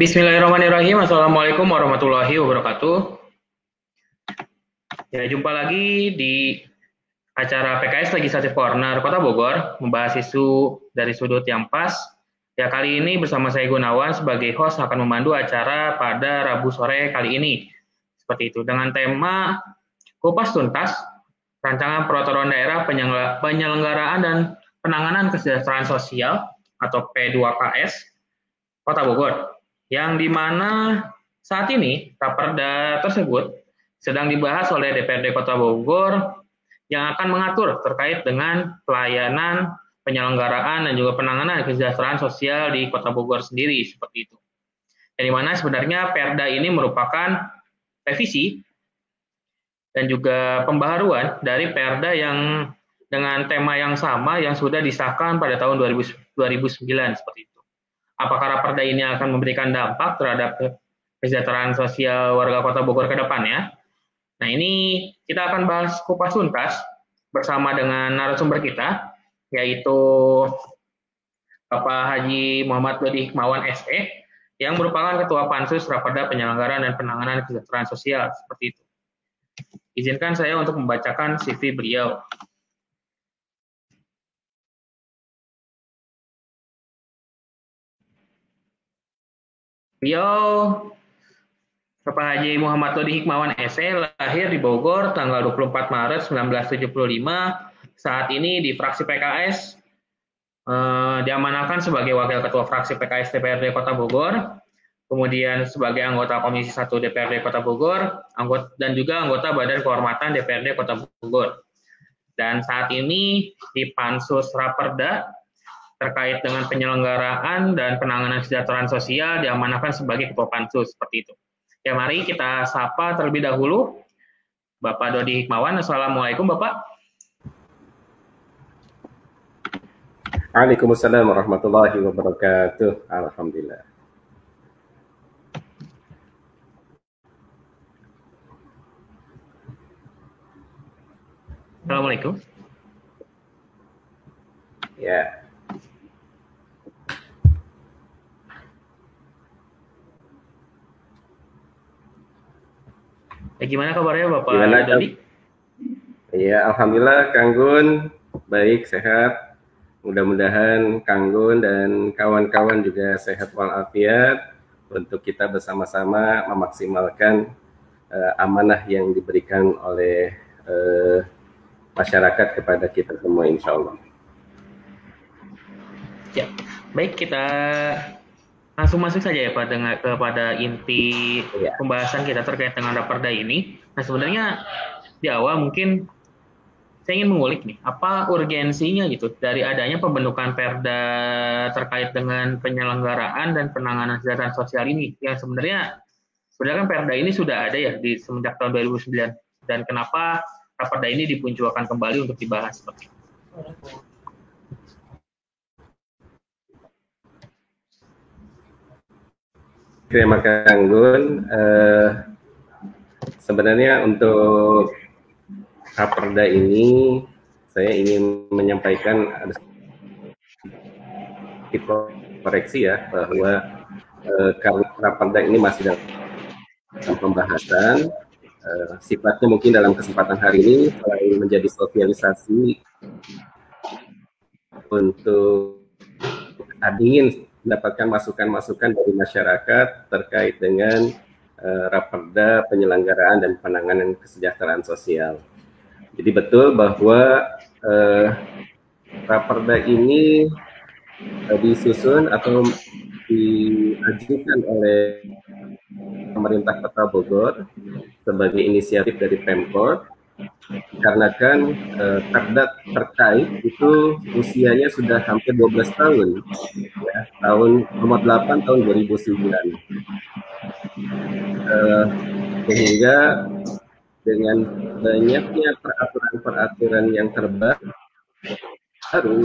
Bismillahirrahmanirrahim. Assalamualaikum warahmatullahi wabarakatuh. Ya, jumpa lagi di acara PKS Legislative Corner Kota Bogor, membahas isu dari sudut yang pas. Ya, kali ini bersama saya Gunawan sebagai host akan memandu acara pada Rabu sore kali ini. Seperti itu, dengan tema Kupas Tuntas, Rancangan Peraturan Daerah Penyelenggaraan dan Penanganan Kesejahteraan Sosial atau P2KS Kota Bogor yang di mana saat ini raperda tersebut sedang dibahas oleh DPRD Kota Bogor yang akan mengatur terkait dengan pelayanan penyelenggaraan dan juga penanganan kesejahteraan sosial di Kota Bogor sendiri seperti itu. Yang di mana sebenarnya Perda ini merupakan revisi dan juga pembaharuan dari Perda yang dengan tema yang sama yang sudah disahkan pada tahun 2009 seperti itu apakah raperda ini akan memberikan dampak terhadap kesejahteraan sosial warga Kota Bogor ke depannya. Nah, ini kita akan bahas kupas tuntas bersama dengan narasumber kita, yaitu Bapak Haji Muhammad Dodi Hikmawan SE, yang merupakan Ketua Pansus Raperda Penyelenggaraan dan Penanganan Kesejahteraan Sosial, seperti itu. Izinkan saya untuk membacakan CV beliau. Beliau Bapak Haji Muhammad Todi Hikmawan SE lahir di Bogor tanggal 24 Maret 1975. Saat ini di fraksi PKS eh, diamanahkan sebagai wakil ketua fraksi PKS DPRD Kota Bogor, kemudian sebagai anggota Komisi 1 DPRD Kota Bogor, anggota dan juga anggota Badan Kehormatan DPRD Kota Bogor. Dan saat ini di Pansus Raperda terkait dengan penyelenggaraan dan penanganan kesejahteraan sosial diamanahkan sebagai ketua pansus seperti itu. Ya mari kita sapa terlebih dahulu Bapak Dodi Hikmawan. Assalamualaikum Bapak. Waalaikumsalam warahmatullahi wabarakatuh. Alhamdulillah. Assalamualaikum. Ya, Ya, gimana kabarnya Bapak gimana, Dodi? Iya, Alhamdulillah Kang Gun, baik, sehat. Mudah-mudahan Kang Gun dan kawan-kawan juga sehat walafiat untuk kita bersama-sama memaksimalkan uh, amanah yang diberikan oleh uh, masyarakat kepada kita semua insya Allah. Ya, baik kita langsung masuk saja ya Pak dengan kepada inti ya. pembahasan kita terkait dengan raperda ini. Nah sebenarnya di awal mungkin saya ingin mengulik nih apa urgensinya gitu dari adanya pembentukan perda terkait dengan penyelenggaraan dan penanganan kesejahteraan sosial ini yang sebenarnya sebenarnya kan perda ini sudah ada ya di semenjak tahun 2009 dan kenapa raperda ini dipunculkan kembali untuk dibahas seperti itu. Terima kasih Anggun. Uh, sebenarnya untuk raperda ini saya ingin menyampaikan ada koreksi ya bahwa uh, raperda ini masih dalam pembahasan. Uh, sifatnya mungkin dalam kesempatan hari ini selain menjadi sosialisasi untuk ingin mendapatkan masukan-masukan dari masyarakat terkait dengan uh, raperda penyelenggaraan dan penanganan kesejahteraan sosial. Jadi betul bahwa uh, raperda ini uh, disusun atau diajukan oleh pemerintah Kota Bogor sebagai inisiatif dari Pemkot karena kan eh, terkait itu usianya sudah hampir 12 tahun ya tahun nomor 8 tahun 2009 eh, sehingga dengan banyaknya peraturan-peraturan yang terbaru baru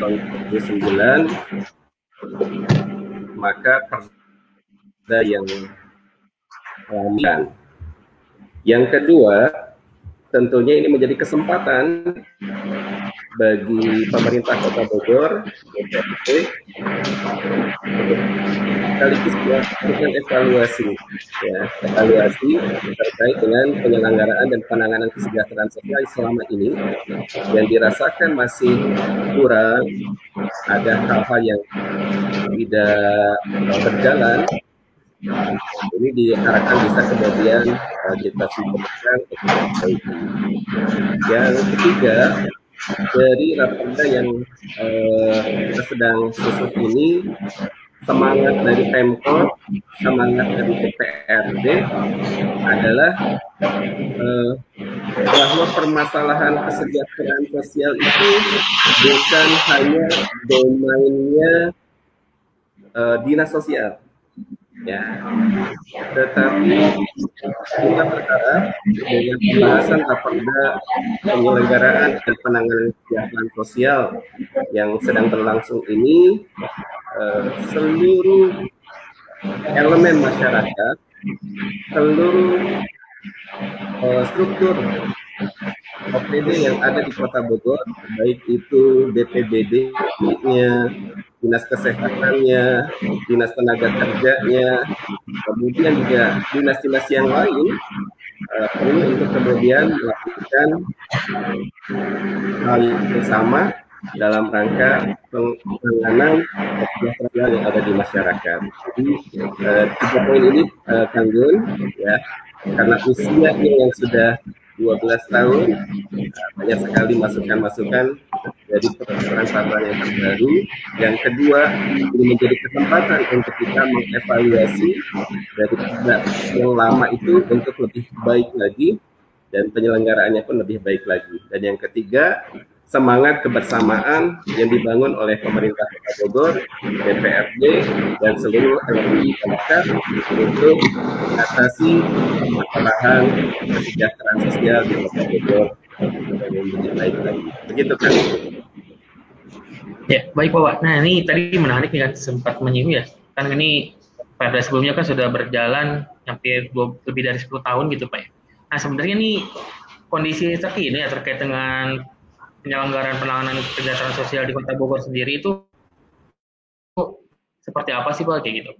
tahun 2009 maka perda yang Amin. Yang kedua, tentunya ini menjadi kesempatan bagi pemerintah Kota Bogor, sekaligus melakukan evaluasi, ya, evaluasi terkait dengan penyelenggaraan dan penanganan kesejahteraan sosial selama ini yang dirasakan masih kurang, ada hal-hal yang tidak berjalan ini diharapkan bisa kemudian uh, kita simpulkan Yang ketiga, dari raperda yang uh, kita sedang susun ini semangat dari Pemkot, semangat dari DPRD adalah uh, bahwa permasalahan kesejahteraan sosial itu bukan hanya domainnya uh, dinas sosial, ya. Tetapi kita berharap dengan pembahasan raperda penyelenggaraan dan penanganan kesejahteraan sosial yang sedang berlangsung ini eh, seluruh elemen masyarakat seluruh eh, struktur OPD yang ada di Kota Bogor, baik itu BPBD-nya, dinas kesehatannya, dinas tenaga kerjanya, kemudian juga dinas-dinas yang lain uh, untuk kemudian melakukan hal yang sama dalam rangka penanganan kesejahteraan yang ada di masyarakat. Jadi uh, tiga poin ini uh, ya karena usianya yang sudah 12 tahun banyak sekali masukan-masukan dari peraturan-peraturan yang terbaru. Yang kedua, ini menjadi kesempatan untuk kita mengevaluasi dari yang lama itu untuk lebih baik lagi dan penyelenggaraannya pun lebih baik lagi. Dan yang ketiga, semangat kebersamaan yang dibangun oleh pemerintah Kota Bogor, DPRD, dan seluruh elemen masyarakat untuk mengatasi permasalahan kesejahteraan sosial di Kota Bogor dan menjadi baik lagi. Begitu kan? Ya, baik Pak. Nah, ini tadi menarik nih kan sempat menyinggung ya. Kan ini pada sebelumnya kan sudah berjalan hampir lebih dari 10 tahun gitu Pak. Ya. Nah, sebenarnya ini kondisi terkini ya terkait dengan penyelenggaraan penanganan kesejahteraan sosial di Kota Bogor sendiri itu seperti apa sih Pak kayak gitu?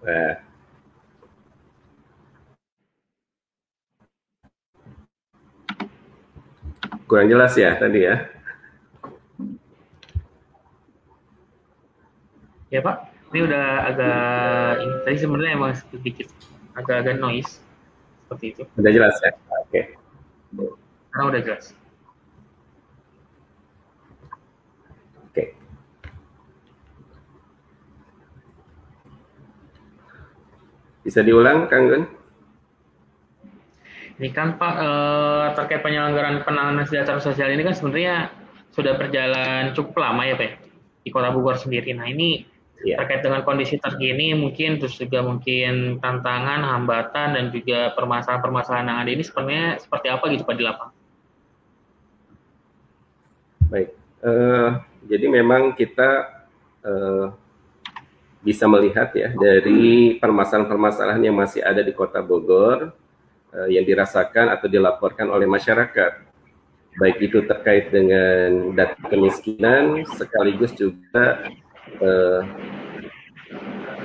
Nah. Kurang jelas ya tadi ya. Ya Pak, ini udah agak ini tadi sebenarnya emang sedikit agak-agak noise seperti itu. Udah jelas ya. Oke. Okay. Sekarang udah jelas. Bisa diulang, Kang Gun? Ini kan Pak eh, terkait penyelenggaraan penanganan kesejahteraan sosial ini kan sebenarnya sudah berjalan cukup lama ya Pak di Kota Bogor sendiri. Nah ini ya. terkait dengan kondisi terkini mungkin terus juga mungkin tantangan, hambatan dan juga permasalahan-permasalahan yang ada ini sebenarnya seperti apa gitu Pak di lapangan? Baik, uh, jadi memang kita uh, bisa melihat ya dari permasalahan-permasalahan yang masih ada di Kota Bogor uh, yang dirasakan atau dilaporkan oleh masyarakat. Baik itu terkait dengan data kemiskinan sekaligus juga uh,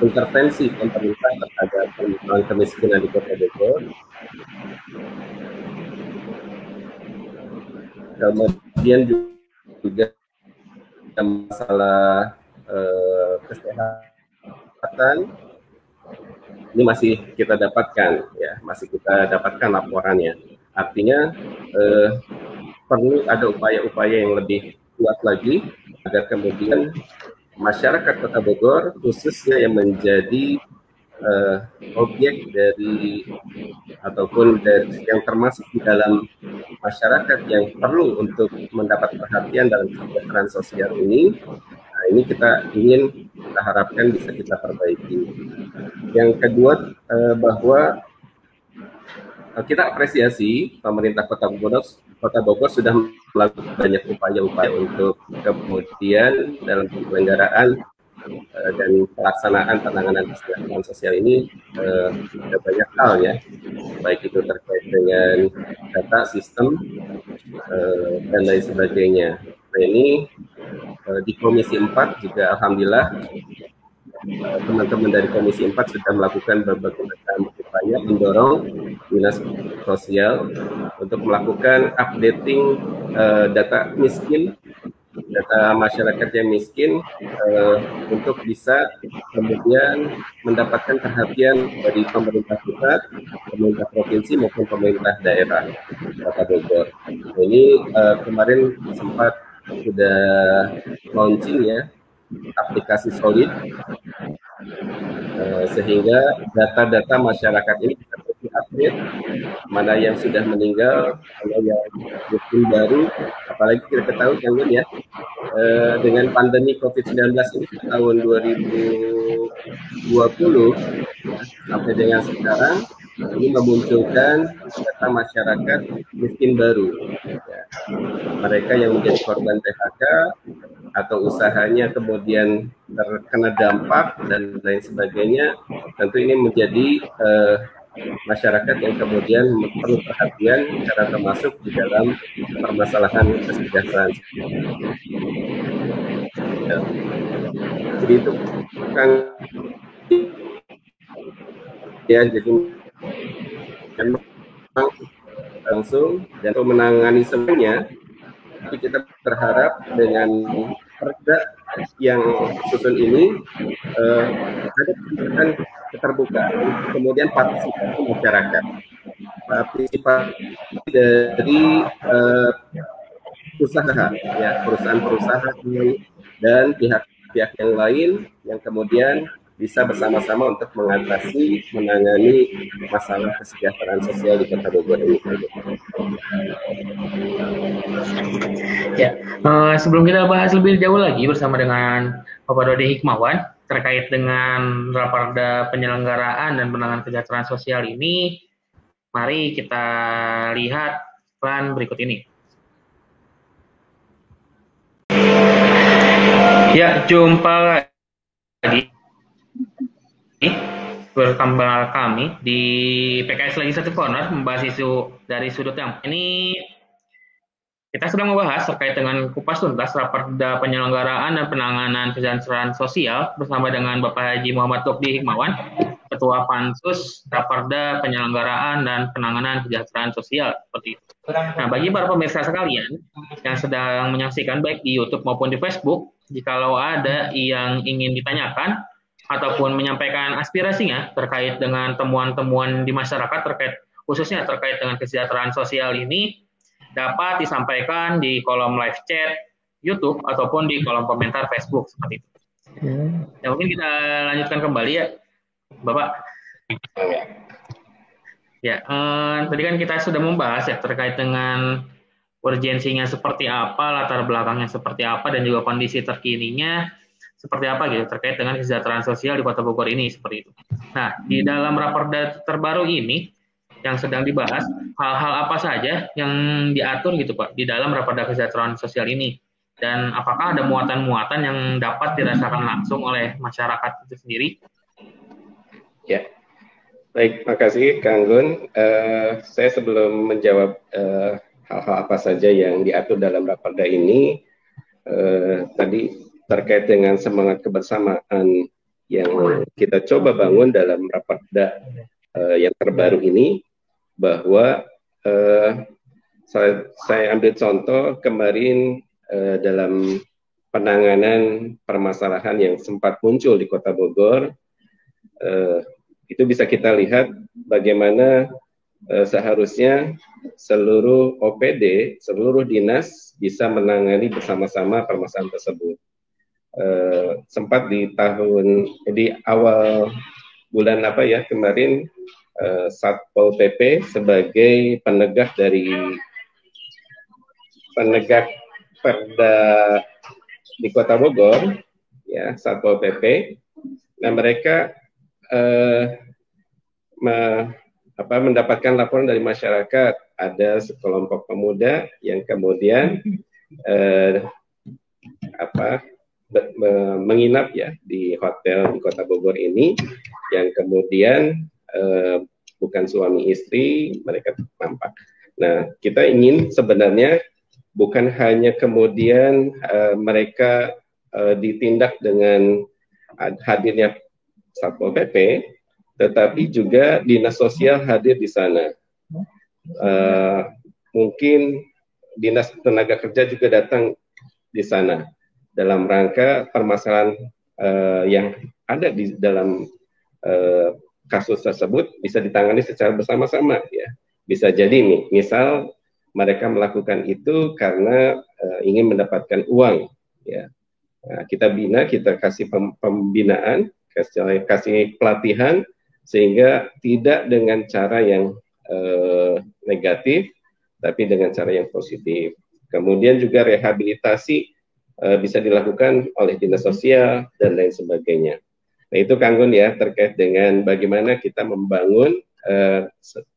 intervensi pemerintah terhadap permasalahan kemiskinan di Kota Bogor. Kemudian juga masalah uh, kesehatan ini masih kita dapatkan ya. Masih kita dapatkan laporannya. Artinya eh, perlu ada upaya-upaya yang lebih kuat lagi agar kemudian masyarakat Kota Bogor khususnya yang menjadi uh, objek dari ataupun dari yang termasuk di dalam masyarakat yang perlu untuk mendapat perhatian dalam kesejahteraan sosial ini Nah, ini kita ingin kita harapkan bisa kita perbaiki. yang kedua uh, bahwa uh, kita apresiasi pemerintah Kota Bogor Kota Bogor sudah melakukan banyak upaya-upaya untuk kemudian dalam penyelenggaraan uh, dan pelaksanaan penanganan kesejahteraan sosial ini uh, ada banyak hal ya, baik itu terkait dengan data sistem dan lain sebagainya. Nah ini di Komisi 4 juga alhamdulillah teman-teman dari Komisi 4 sudah melakukan berbagai macam upaya mendorong dinas sosial untuk melakukan updating uh, data miskin, data masyarakat yang miskin uh, untuk bisa kemudian mendapatkan perhatian dari pemerintah pusat, pemerintah provinsi maupun pemerintah daerah Kota Bogor. Ini uh, kemarin sempat sudah launching ya aplikasi solid. Uh, sehingga data-data masyarakat ini bisa update mana yang sudah meninggal mana yang mungkin baru. Apalagi kita ketahui kan ya uh, dengan pandemi COVID-19 ini tahun 2020 ya, sampai dengan sekarang ini memunculkan data masyarakat miskin baru. Ya. Mereka yang menjadi korban PHK atau usahanya kemudian terkena dampak dan lain sebagainya, tentu ini menjadi uh, masyarakat yang kemudian perlu perhatian karena termasuk di dalam permasalahan kesejahteraan. Ya. Jadi itu kan ya jadi memang langsung dan untuk menangani semuanya tapi kita berharap dengan perda yang susun ini uh, ada kebijakan keterbukaan kemudian partisipasi masyarakat. Partisipasi dari uh, usaha ya perusahaan-perusahaan dan pihak-pihak yang lain yang kemudian bisa bersama-sama untuk mengatasi, menangani masalah kesejahteraan sosial di Kota Bogor ini. Ya, uh, sebelum kita bahas lebih jauh lagi bersama dengan Bapak Dodi Hikmawan terkait dengan raperda penyelenggaraan dan penanganan kesejahteraan sosial ini, mari kita lihat plan berikut ini. Ya, jumpa lagi berkembang kami di PKS Legislative Corner membahas isu dari sudut yang ini kita sedang membahas terkait dengan kupas tuntas raperda penyelenggaraan dan penanganan kesejahteraan sosial bersama dengan Bapak Haji Muhammad Tokdi Hikmawan, Ketua Pansus Raperda Penyelenggaraan dan Penanganan Kesejahteraan Sosial seperti itu. Nah, bagi para pemirsa sekalian yang sedang menyaksikan baik di YouTube maupun di Facebook, jikalau ada yang ingin ditanyakan ataupun menyampaikan aspirasinya terkait dengan temuan-temuan di masyarakat terkait khususnya terkait dengan kesejahteraan sosial ini dapat disampaikan di kolom live chat YouTube ataupun di kolom komentar Facebook seperti itu. Hmm. Ya mungkin kita lanjutkan kembali ya, Bapak. Ya, eh, tadi kan kita sudah membahas ya terkait dengan urgensinya seperti apa, latar belakangnya seperti apa, dan juga kondisi terkininya seperti apa gitu terkait dengan kesejahteraan sosial di Kota Bogor ini seperti itu. Nah, di dalam raperda terbaru ini yang sedang dibahas hal-hal apa saja yang diatur gitu Pak di dalam raperda kesejahteraan sosial ini dan apakah ada muatan-muatan yang dapat dirasakan langsung oleh masyarakat itu sendiri? Ya, baik, makasih Kang Gun. Uh, saya sebelum menjawab eh, hal-hal apa saja yang diatur dalam raperda ini, uh, tadi terkait dengan semangat kebersamaan yang kita coba bangun dalam rapat uh, yang terbaru ini bahwa uh, saya, saya ambil contoh kemarin uh, dalam penanganan permasalahan yang sempat muncul di Kota Bogor uh, itu bisa kita lihat bagaimana uh, seharusnya seluruh OPD, seluruh dinas bisa menangani bersama-sama permasalahan tersebut eh, sempat di tahun di awal bulan apa ya kemarin eh, Satpol PP sebagai penegak dari penegak perda di Kota Bogor ya Satpol PP. Nah mereka uh, me, apa, mendapatkan laporan dari masyarakat ada sekelompok pemuda yang kemudian uh, apa menginap ya di hotel di kota Bogor ini yang kemudian uh, bukan suami istri mereka nampak. Nah kita ingin sebenarnya bukan hanya kemudian uh, mereka uh, ditindak dengan hadirnya satpol pp, tetapi juga dinas sosial hadir di sana. Uh, mungkin dinas tenaga kerja juga datang di sana dalam rangka permasalahan uh, yang ada di dalam uh, kasus tersebut bisa ditangani secara bersama-sama ya. Bisa jadi nih, misal mereka melakukan itu karena uh, ingin mendapatkan uang ya. Nah, kita bina, kita kasih pembinaan, kasih, kasih pelatihan sehingga tidak dengan cara yang uh, negatif tapi dengan cara yang positif. Kemudian juga rehabilitasi uh, bisa dilakukan oleh dinas sosial dan lain sebagainya. Nah itu Kanggun ya terkait dengan bagaimana kita membangun uh,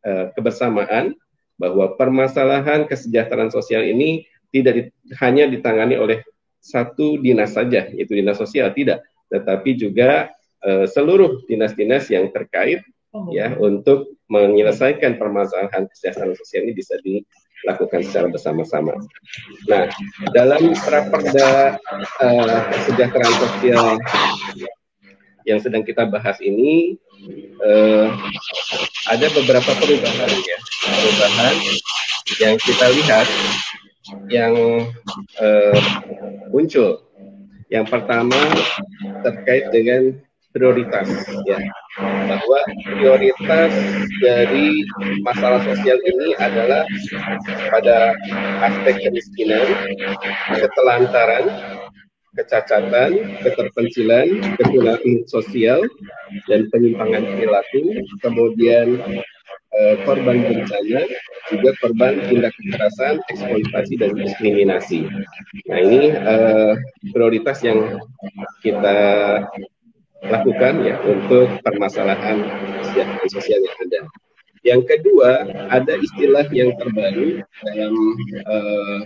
uh, kebersamaan bahwa permasalahan kesejahteraan sosial ini tidak di, hanya ditangani oleh satu dinas saja, yaitu dinas sosial tidak, tetapi juga uh, seluruh dinas-dinas yang terkait ya untuk menyelesaikan permasalahan kesejahteraan sosial ini bisa di lakukan secara bersama-sama. Nah, dalam raperda uh, kesejahteraan sosial yang sedang kita bahas ini uh, ada beberapa perubahan ya, perubahan yang kita lihat yang uh, muncul. Yang pertama terkait dengan prioritas ya bahwa prioritas dari masalah sosial ini adalah pada aspek kemiskinan, ketelantaran, kecacatan, keterpencilan, kekurangan sosial, dan penyimpangan perilaku, kemudian eh, korban bencana, juga korban tindak kekerasan, eksploitasi, dan diskriminasi. Nah ini eh, prioritas yang kita lakukan ya untuk permasalahan kesejahteraan sosial yang ada. Yang kedua, ada istilah yang terbaru dalam uh,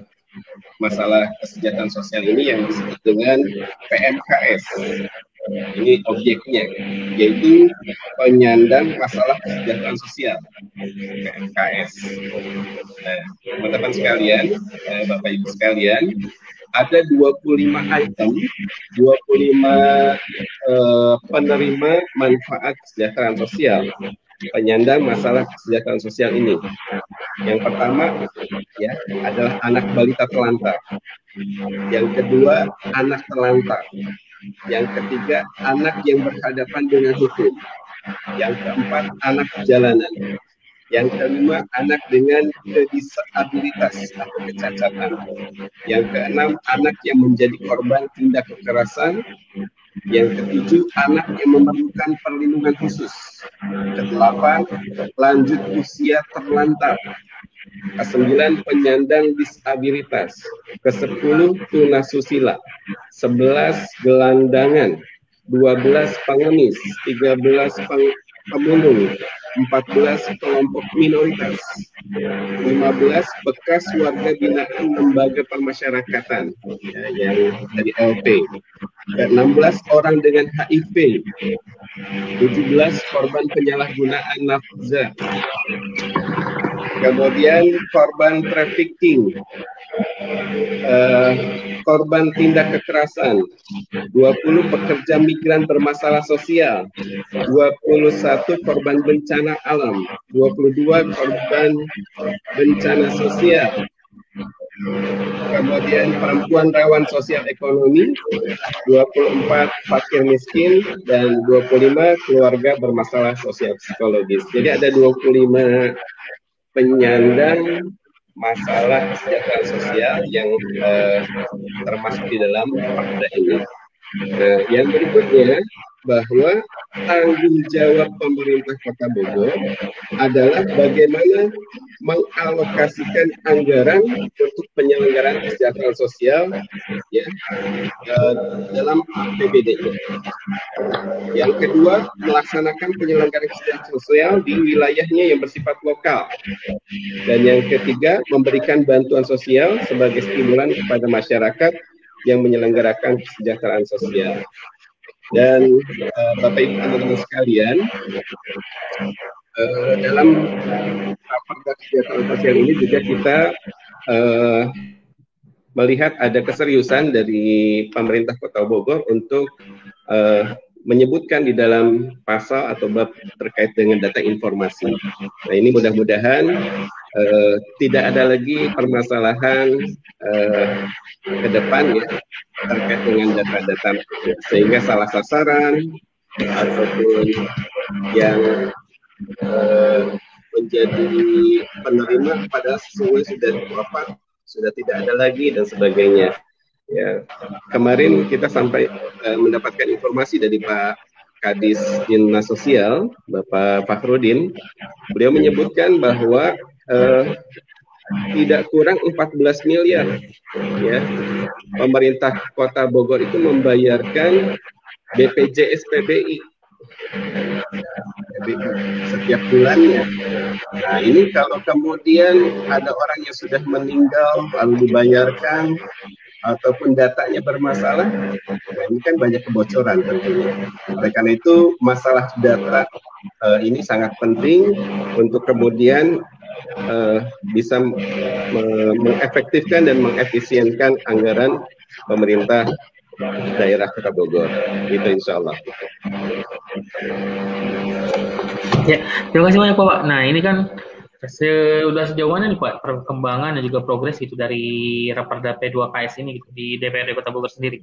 masalah kesejahteraan sosial ini yang disebut dengan PMKS. Ini objeknya, yaitu penyandang masalah kesejahteraan sosial, PMKS. Nah, teman-teman sekalian, eh, Bapak Ibu sekalian, ada 25 item, 25 uh, penerima manfaat kesejahteraan sosial penyandang masalah kesejahteraan sosial ini. Yang pertama ya adalah anak balita terlantar. Yang kedua anak terlantar. Yang ketiga anak yang berhadapan dengan hukum. Yang keempat anak jalanan. Yang kelima, anak dengan disabilitas atau kecacatan. Yang keenam, anak yang menjadi korban tindak kekerasan. Yang ketujuh, anak yang memerlukan perlindungan khusus. Kedelapan, lanjut usia terlantar. Kesembilan, penyandang disabilitas. Kesepuluh, tunasusila. Sebelas, gelandangan. Dua belas, pengemis. Tiga belas, pemulung 14 kelompok minoritas, 15 bekas warga binaan lembaga permasyarakatan. Ya, yang dari LP, 16 orang dengan HIV, 17 korban penyalahgunaan nafza, kemudian korban trafficking, uh, korban tindak kekerasan, 20 pekerja migran bermasalah sosial, 21 korban bencana alam, 22 korban bencana sosial, kemudian perempuan rawan sosial ekonomi, 24 fakir miskin, dan 25 keluarga bermasalah sosial psikologis. Jadi ada 25 penyandang masalah kesejahteraan sosial yang uh, termasuk di dalam perda ini. Nah, yang berikutnya bahwa tanggung jawab pemerintah Kota Bogor adalah bagaimana mengalokasikan anggaran untuk penyelenggaraan kesejahteraan sosial ya uh, dalam PBD. Yang kedua, melaksanakan penyelenggaraan kesejahteraan sosial di wilayahnya yang bersifat lokal. Dan yang ketiga, memberikan bantuan sosial sebagai stimulan kepada masyarakat yang menyelenggarakan kesejahteraan sosial. Dan uh, Bapak Ibu teman-teman sekalian, uh, dalam rapat kesejahteraan sosial ini juga kita uh, melihat ada keseriusan dari pemerintah Kota Bogor untuk uh, menyebutkan di dalam pasal atau bab terkait dengan data informasi. Nah ini mudah-mudahan uh, tidak ada lagi permasalahan uh, ke depan ya terkait dengan data-data sehingga salah sasaran ataupun yang uh, menjadi penerima pada sesuai sudah wafat sudah tidak ada lagi dan sebagainya. Ya kemarin kita sampai uh, mendapatkan informasi dari Pak Kadis Dinas Sosial Bapak Fakhrudin beliau menyebutkan bahwa uh, tidak kurang 14 miliar ya pemerintah kota Bogor itu membayarkan BPJS PBI setiap bulannya. Nah ini kalau kemudian ada orang yang sudah meninggal lalu dibayarkan ataupun datanya bermasalah, nah ini kan banyak kebocoran tentunya. Oleh karena itu masalah data uh, ini sangat penting untuk kemudian uh, bisa mengefektifkan dan mengefisienkan anggaran pemerintah daerah Kota Bogor. Itu insya Allah. Ya, terima kasih banyak Pak. Nah ini kan sudah sejauh mana nih Pak perkembangan dan juga progres itu dari Raperda P2KS ini gitu, di DPRD Kota Bogor sendiri?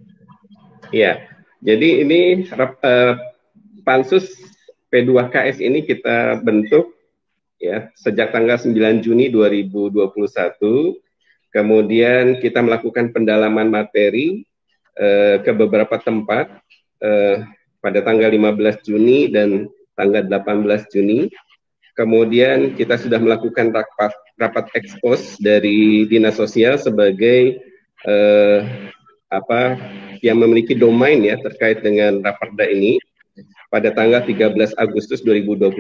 Iya, jadi ini uh, pansus P2KS ini kita bentuk ya sejak tanggal 9 Juni 2021 kemudian kita melakukan pendalaman materi eh, ke beberapa tempat eh, pada tanggal 15 Juni dan tanggal 18 Juni. Kemudian kita sudah melakukan rapat rapat ekspos dari dinas sosial sebagai eh, apa yang memiliki domain ya terkait dengan raperda ini pada tanggal 13 Agustus 2021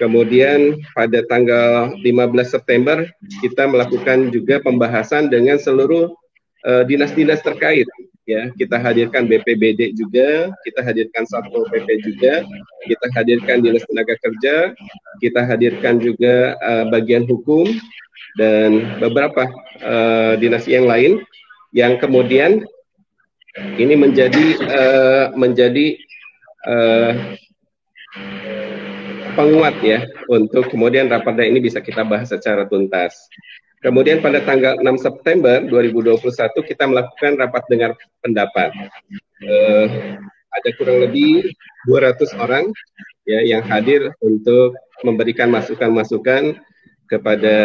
Kemudian pada tanggal 15 September kita melakukan juga pembahasan dengan seluruh uh, dinas-dinas terkait. Ya kita hadirkan BPBD juga kita hadirkan Satpol PP juga kita hadirkan dinas tenaga kerja kita hadirkan juga uh, bagian hukum dan beberapa uh, dinas yang lain yang kemudian ini menjadi uh, menjadi uh, penguat ya untuk kemudian raperda ini bisa kita bahas secara tuntas. Kemudian pada tanggal 6 September 2021 kita melakukan rapat dengar pendapat. Uh, ada kurang lebih 200 orang ya yang hadir untuk memberikan masukan-masukan kepada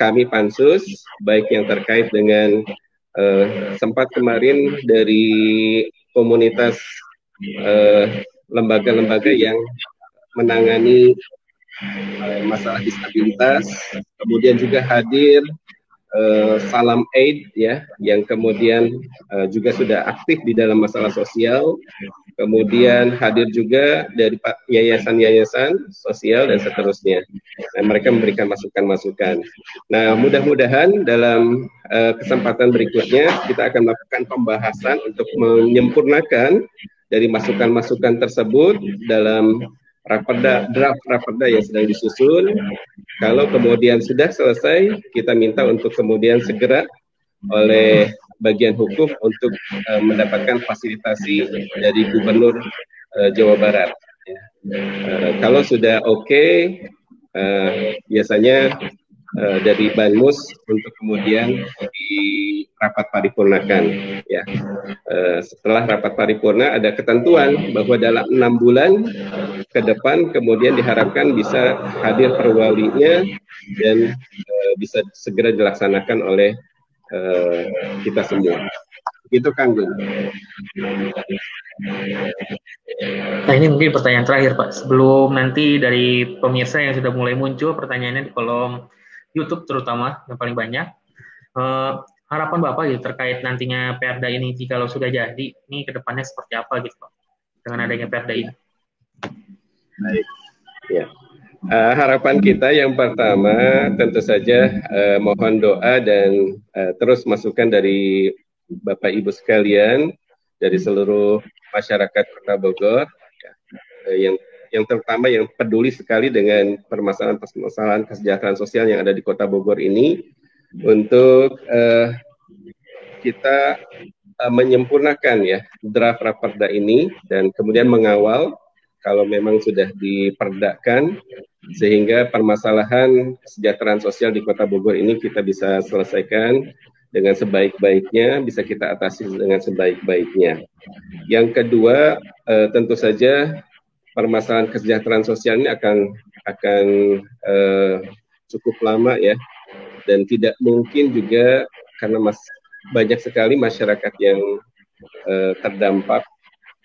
kami pansus baik yang terkait dengan uh, sempat kemarin dari komunitas eh, lembaga-lembaga yang menangani uh, masalah disabilitas, kemudian juga hadir uh, Salam Aid ya yang kemudian uh, juga sudah aktif di dalam masalah sosial, kemudian hadir juga dari yayasan-yayasan sosial dan seterusnya. Nah, mereka memberikan masukan-masukan. Nah, mudah-mudahan dalam uh, kesempatan berikutnya kita akan melakukan pembahasan untuk menyempurnakan dari masukan-masukan tersebut dalam raperda draft raperda yang sedang disusun. Kalau kemudian sudah selesai, kita minta untuk kemudian segera oleh bagian hukum untuk uh, mendapatkan fasilitasi dari Gubernur uh, Jawa Barat. Uh, kalau sudah oke, okay, uh, biasanya uh, dari Banmus untuk kemudian di rapat paripurnakan ya uh, setelah rapat paripurna ada ketentuan bahwa dalam enam bulan ke depan kemudian diharapkan bisa hadir perwalinya dan uh, bisa segera dilaksanakan oleh uh, kita semua. Begitu Kang Gun. Nah ini mungkin pertanyaan terakhir Pak. Sebelum nanti dari pemirsa yang sudah mulai muncul pertanyaannya di kolom YouTube terutama yang paling banyak. Uh, harapan Bapak gitu terkait nantinya Perda ini jika lo sudah jadi, ini ke depannya seperti apa gitu Pak dengan adanya Perda ini? Baik, ya. Uh, harapan kita yang pertama tentu saja uh, mohon doa dan uh, terus masukan dari Bapak Ibu sekalian dari seluruh masyarakat Kota Bogor eh, yang yang terutama yang peduli sekali dengan permasalahan-permasalahan kesejahteraan sosial yang ada di Kota Bogor ini untuk uh, kita uh, menyempurnakan ya draft raperda ini dan kemudian mengawal kalau memang sudah diperdakan sehingga permasalahan kesejahteraan sosial di Kota Bogor ini kita bisa selesaikan dengan sebaik-baiknya, bisa kita atasi dengan sebaik-baiknya. Yang kedua, eh, tentu saja permasalahan kesejahteraan sosial ini akan akan eh, cukup lama ya, dan tidak mungkin juga karena mas, banyak sekali masyarakat yang eh, terdampak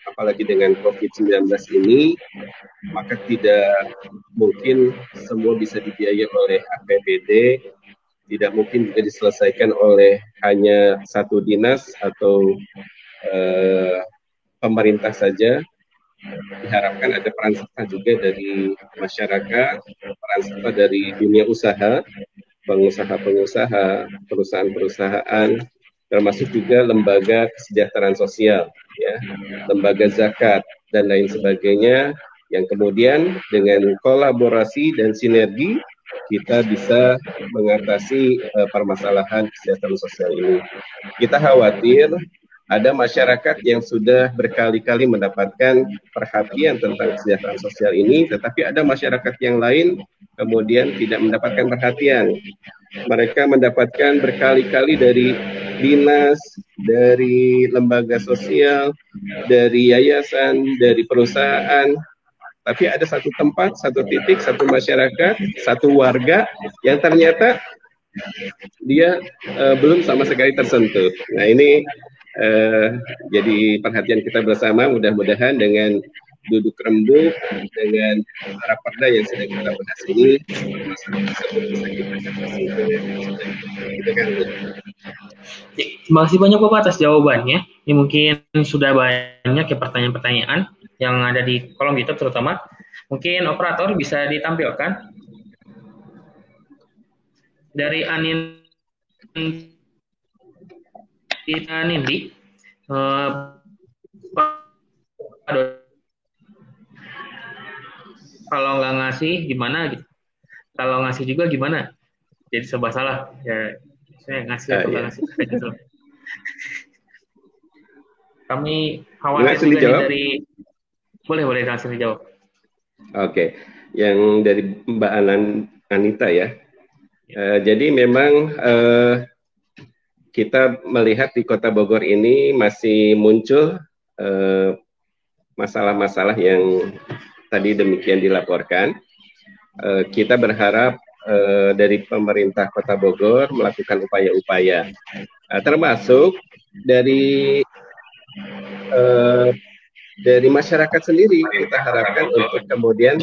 apalagi dengan COVID-19 ini, maka tidak mungkin semua bisa dibiayai oleh APBD tidak mungkin juga diselesaikan oleh hanya satu dinas atau uh, pemerintah saja. Diharapkan ada peran serta juga dari masyarakat, peran serta dari dunia usaha, pengusaha-pengusaha, perusahaan-perusahaan, termasuk juga lembaga kesejahteraan sosial, ya, lembaga zakat dan lain sebagainya, yang kemudian dengan kolaborasi dan sinergi kita bisa mengatasi uh, permasalahan kesehatan sosial ini. Kita khawatir ada masyarakat yang sudah berkali-kali mendapatkan perhatian tentang kesejahteraan sosial ini, tetapi ada masyarakat yang lain kemudian tidak mendapatkan perhatian. Mereka mendapatkan berkali-kali dari dinas, dari lembaga sosial, dari yayasan, dari perusahaan, tapi ada satu tempat, satu titik, satu masyarakat, satu warga yang ternyata dia uh, belum sama sekali tersentuh. Nah ini uh, jadi perhatian kita bersama. Mudah-mudahan dengan duduk rembuk dengan para perda yang sedang kita bahas ini kan terima kasih banyak Bapak atas jawabannya ini mungkin sudah banyak ya pertanyaan-pertanyaan yang ada di kolom YouTube terutama. Mungkin operator bisa ditampilkan dari Anin Nindi. Uh, kalau nggak ngasih gimana gitu? Kalau ngasih juga gimana? Jadi serba salah. Ya, saya ngasih atau nggak iya. ngasih. Kami khawatir dari boleh, boleh langsung dijawab. Oke, okay. yang dari Mbak Anan Anita ya. Uh, jadi memang uh, kita melihat di Kota Bogor ini masih muncul eh, masalah-masalah yang tadi demikian dilaporkan. Uh, kita berharap uh, dari pemerintah Kota Bogor melakukan upaya-upaya, uh, termasuk dari uh, dari masyarakat sendiri kita harapkan untuk kemudian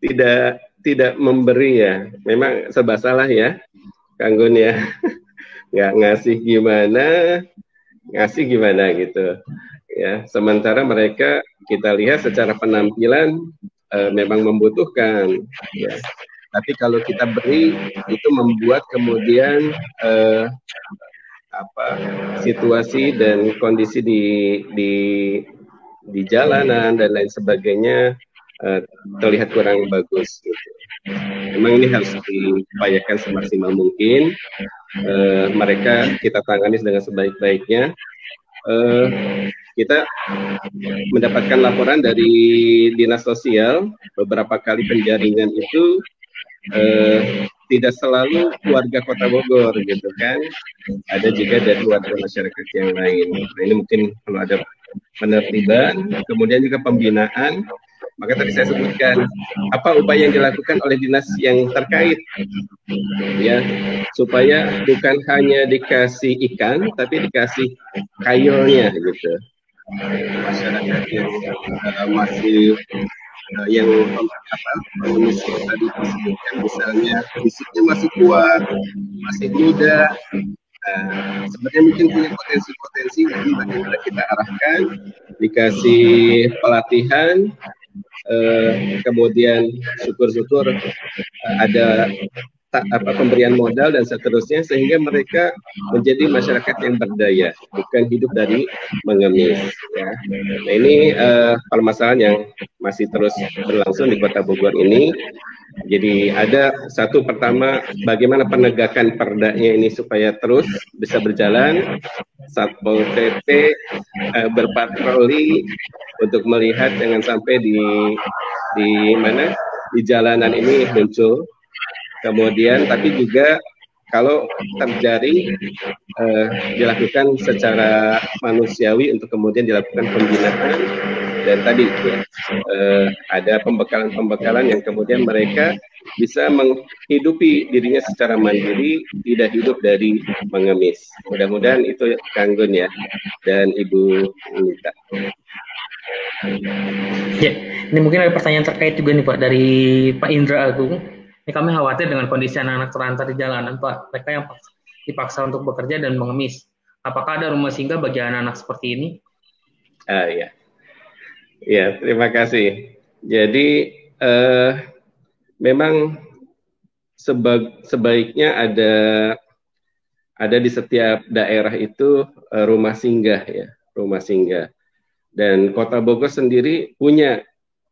tidak tidak memberi ya. Memang serba salah ya, Kang Gun ya. Nggak ngasih gimana, ngasih gimana gitu. Ya, sementara mereka kita lihat secara penampilan uh, memang membutuhkan ya. Tapi kalau kita beri itu membuat kemudian uh, apa situasi dan kondisi di di di jalanan dan lain sebagainya uh, terlihat kurang bagus. Memang ini harus diupayakan semaksimal mungkin. Uh, mereka kita tangani dengan sebaik-baiknya. Uh, kita mendapatkan laporan dari dinas sosial beberapa kali penjaringan itu uh, tidak selalu warga Kota Bogor gitu kan ada juga dari warga masyarakat yang lain nah, ini mungkin kalau ada penertiban kemudian juga pembinaan maka tadi saya sebutkan apa upaya yang dilakukan oleh dinas yang terkait? Ya supaya bukan hanya dikasih ikan tapi dikasih kayunya gitu. Masyarakat yang uh, masih uh, yang apa pengemis tadi disebutkan misalnya fisiknya masih kuat, masih muda, uh, sebenarnya mungkin punya potensi-potensi yang bagaimana kita arahkan, dikasih pelatihan, uh, kemudian syukur-syukur uh, ada apa pemberian modal dan seterusnya sehingga mereka menjadi masyarakat yang berdaya bukan hidup dari mengemis ya. Nah ini uh, permasalahan yang masih terus berlangsung di Kota Bogor ini. Jadi ada satu pertama bagaimana penegakan perdanya ini supaya terus bisa berjalan. Satpol PP uh, berpatroli untuk melihat jangan sampai di di mana di jalanan ini muncul Kemudian tapi juga kalau terjadi eh, dilakukan secara manusiawi untuk kemudian dilakukan pembinaan dan tadi eh, ada pembekalan-pembekalan yang kemudian mereka bisa menghidupi dirinya secara mandiri, tidak hidup dari mengemis. Mudah-mudahan itu Kanggun ya dan Ibu Nita. Ya, ini mungkin ada pertanyaan terkait juga nih Pak dari Pak Indra Agung ini kami khawatir dengan kondisi anak-anak terlantar di jalanan, Pak. Mereka yang dipaksa untuk bekerja dan mengemis. Apakah ada rumah singgah bagi anak-anak seperti ini? Ah, ya. Ya, terima kasih. Jadi, uh, memang seba sebaiknya ada ada di setiap daerah itu uh, rumah singgah ya, rumah singgah. Dan Kota Bogor sendiri punya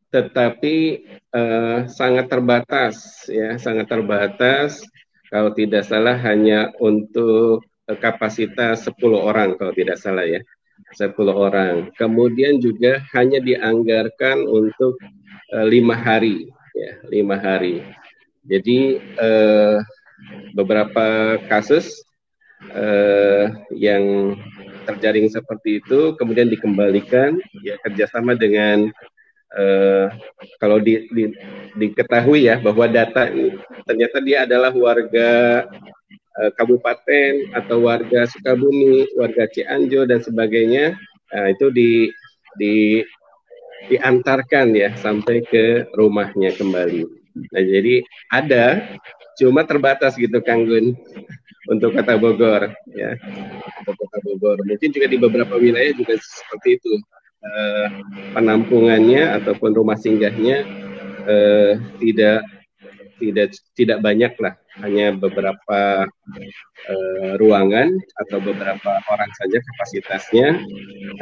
tetapi uh, sangat terbatas ya sangat terbatas. Kalau tidak salah hanya untuk uh, kapasitas 10 orang kalau tidak salah ya 10 orang. Kemudian juga hanya dianggarkan untuk uh, lima hari ya lima hari. Jadi uh, beberapa kasus uh, yang terjaring seperti itu kemudian dikembalikan ya kerjasama dengan uh, kalau di, di, diketahui ya bahwa data ternyata dia adalah warga uh, kabupaten atau warga Sukabumi, warga Cianjur dan sebagainya, uh, itu di, di diantarkan ya sampai ke rumahnya kembali. Nah, jadi ada cuma terbatas gitu Kang Gun untuk Kota Bogor ya. Untuk Kota Bogor. Mungkin juga di beberapa wilayah juga seperti itu uh, penampungannya ataupun rumah singgahnya uh, tidak tidak tidak banyak lah hanya beberapa uh, ruangan atau beberapa orang saja kapasitasnya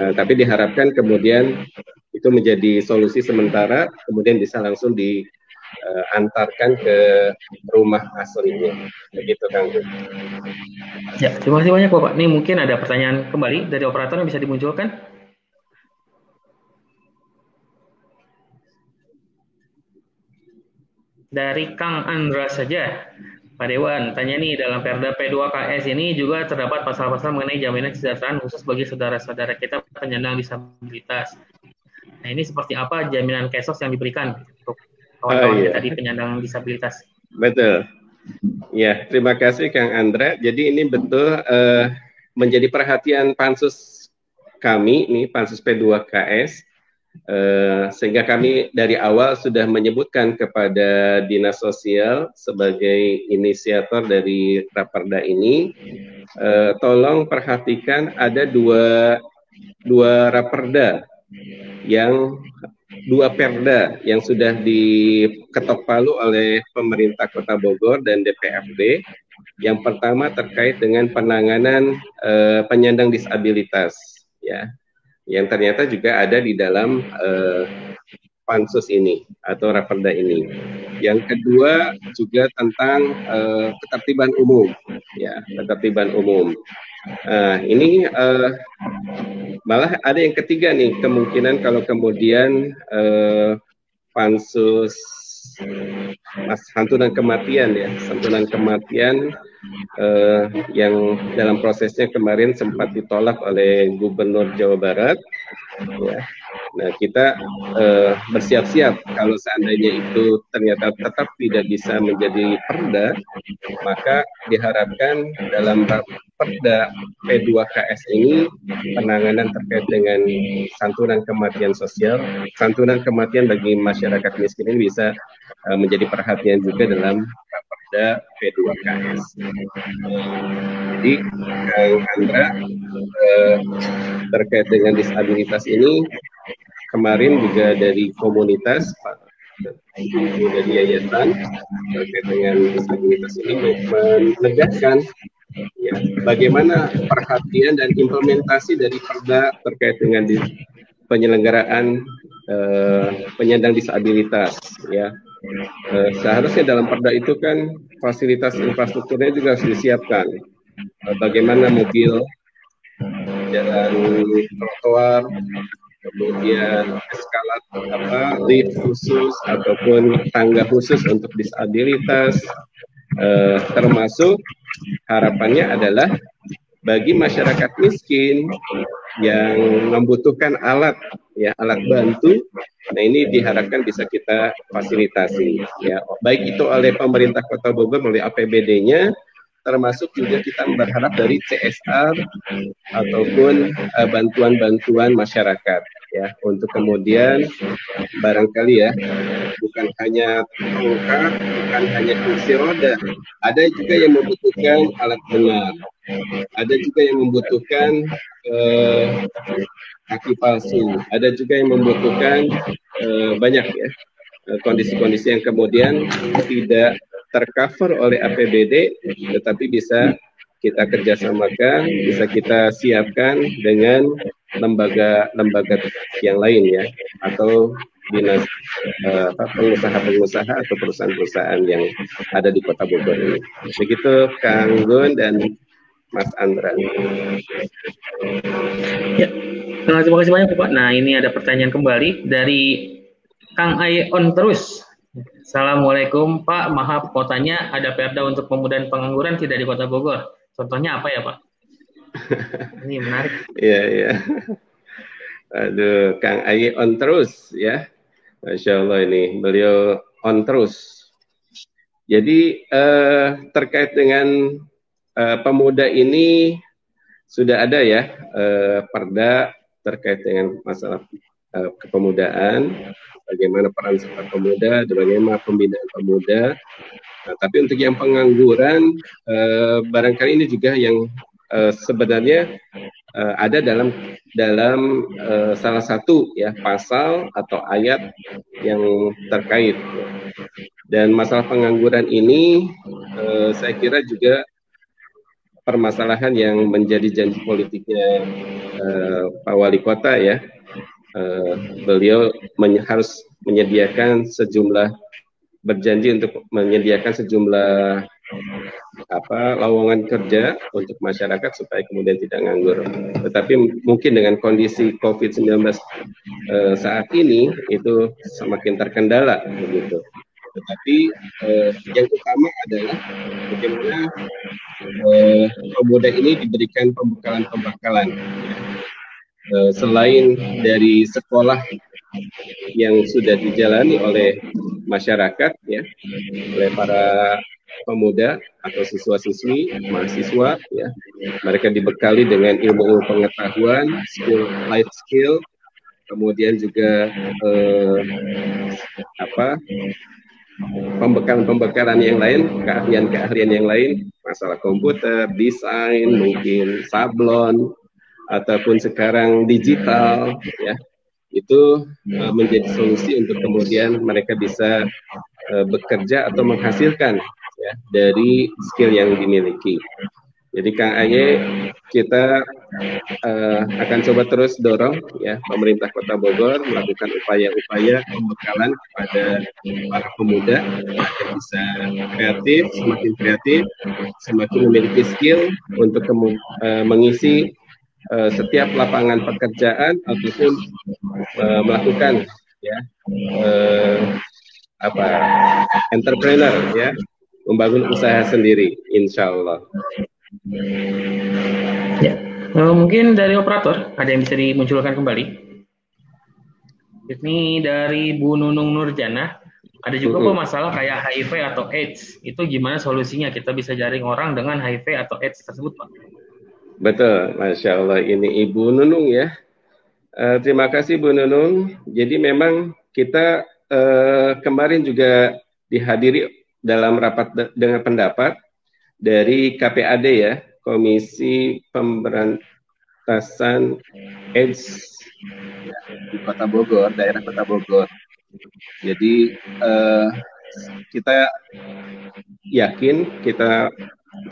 uh, tapi diharapkan kemudian itu menjadi solusi sementara kemudian bisa langsung diantarkan ke rumah aslinya begitu Kang. Ya terima kasih banyak Bapak. Ini mungkin ada pertanyaan kembali dari operator yang bisa dimunculkan. Dari Kang Andra saja. Pak Dewan, tanya nih dalam Perda P2KS ini juga terdapat pasal-pasal mengenai jaminan kesejahteraan khusus bagi saudara-saudara kita penyandang disabilitas. Nah ini seperti apa jaminan kesos yang diberikan? untuk kawan-kawan oh, iya. tadi penyandang disabilitas? Betul. Ya, terima kasih Kang Andra. Jadi ini betul uh, menjadi perhatian pansus kami, nih pansus P2KS Uh, sehingga kami dari awal sudah menyebutkan kepada dinas sosial sebagai inisiator dari raperda ini, uh, tolong perhatikan ada dua dua raperda yang dua perda yang sudah diketok palu oleh pemerintah Kota Bogor dan DPRD. Yang pertama terkait dengan penanganan uh, penyandang disabilitas, ya yang ternyata juga ada di dalam uh, pansus ini atau raperda ini. Yang kedua juga tentang uh, ketertiban umum, ya ketertiban umum. Uh, ini uh, malah ada yang ketiga nih kemungkinan kalau kemudian uh, pansus mas santunan kematian ya santunan kematian uh, yang dalam prosesnya kemarin sempat ditolak oleh Gubernur Jawa Barat. Ya. Nah kita uh, bersiap-siap kalau seandainya itu ternyata tetap tidak bisa menjadi perda, maka diharapkan dalam Perda P2KS ini penanganan terkait dengan santunan kematian sosial, santunan kematian bagi masyarakat miskin ini bisa uh, menjadi perhatian juga dalam Perda P2KS. Jadi Kang Andra uh, terkait dengan disabilitas ini kemarin juga dari komunitas dari yayasan terkait dengan disabilitas ini menegaskan ya, bagaimana perhatian dan implementasi dari perda terkait dengan penyelenggaraan uh, penyandang disabilitas ya uh, seharusnya dalam perda itu kan fasilitas infrastrukturnya juga harus disiapkan. Uh, bagaimana mobil jalan trotoar kemudian eskalator apa lift khusus ataupun tangga khusus untuk disabilitas. Eh, termasuk harapannya adalah bagi masyarakat miskin yang membutuhkan alat ya alat bantu. Nah ini diharapkan bisa kita fasilitasi ya. Baik itu oleh pemerintah Kota Bogor melalui APBD-nya termasuk juga kita berharap dari CSR ataupun uh, bantuan-bantuan masyarakat ya untuk kemudian barangkali ya bukan hanya tongkat bukan hanya kursi roda ada juga yang membutuhkan alat dengar ada juga yang membutuhkan uh, kaki palsu. Ada juga yang membutuhkan uh, banyak ya kondisi-kondisi yang kemudian tidak tercover oleh APBD, tetapi bisa kita kerjasamakan, bisa kita siapkan dengan lembaga-lembaga yang lain ya, atau dinas uh, pengusaha-pengusaha atau perusahaan-perusahaan yang ada di Kota Bogor ini. Begitu Kang Gun dan Mas Andra. Ya, terima kasih banyak Pak. Nah ini ada pertanyaan kembali dari Kang Ayon terus Assalamualaikum Pak, maaf kotanya ada perda untuk pemudahan pengangguran tidak di Kota Bogor. Contohnya apa ya Pak? Ini menarik. Iya, iya. Aduh, Kang Ayi on terus ya. Masya Allah ini, beliau on terus. Jadi eh, terkait dengan eh, pemuda ini sudah ada ya eh, perda terkait dengan masalah eh, kepemudaan bagaimana peran serta pemuda, bagaimana pembinaan pemuda. Nah, tapi untuk yang pengangguran, eh, barangkali ini juga yang eh, sebenarnya eh, ada dalam dalam eh, salah satu ya pasal atau ayat yang terkait. Dan masalah pengangguran ini, eh, saya kira juga permasalahan yang menjadi janji politiknya eh, Pak Wali Kota ya uh, beliau men harus menyediakan sejumlah berjanji untuk menyediakan sejumlah apa lowongan kerja untuk masyarakat supaya kemudian tidak nganggur. Tetapi mungkin dengan kondisi COVID-19 eh, saat ini itu semakin terkendala begitu. Tetapi eh, yang utama adalah bagaimana eh, pemuda ini diberikan pembekalan-pembekalan Eh, selain dari sekolah yang sudah dijalani oleh masyarakat ya oleh para pemuda atau siswa-siswi mahasiswa ya. Mereka dibekali dengan ilmu-ilmu pengetahuan skill life skill kemudian juga eh, apa pembekalan-pembekalan yang lain keahlian-keahlian yang lain masalah komputer desain mungkin sablon ataupun sekarang digital ya. Itu uh, menjadi solusi untuk kemudian mereka bisa uh, bekerja atau menghasilkan ya dari skill yang dimiliki. Jadi Kang Aye kita uh, akan coba terus dorong ya pemerintah Kota Bogor melakukan upaya-upaya pembekalan kepada para pemuda agar bisa kreatif, semakin kreatif, semakin memiliki skill untuk uh, mengisi uh, setiap lapangan pekerjaan ataupun uh, melakukan ya uh, apa entrepreneur ya membangun usaha sendiri insya Allah. Ya, uh, mungkin dari operator ada yang bisa dimunculkan kembali. Ini dari Bu Nunung Nurjana. Ada juga kok masalah kayak HIV atau AIDS. Itu gimana solusinya? Kita bisa jaring orang dengan HIV atau AIDS tersebut, Pak? Betul, Masya Allah. Ini Ibu Nunung ya. Uh, terima kasih Bu Nunung. Jadi memang kita uh, kemarin juga dihadiri dalam rapat dengan pendapat dari KPAD ya, Komisi Pemberantasan AIDS di Kota Bogor, daerah Kota Bogor. Jadi uh, kita yakin, kita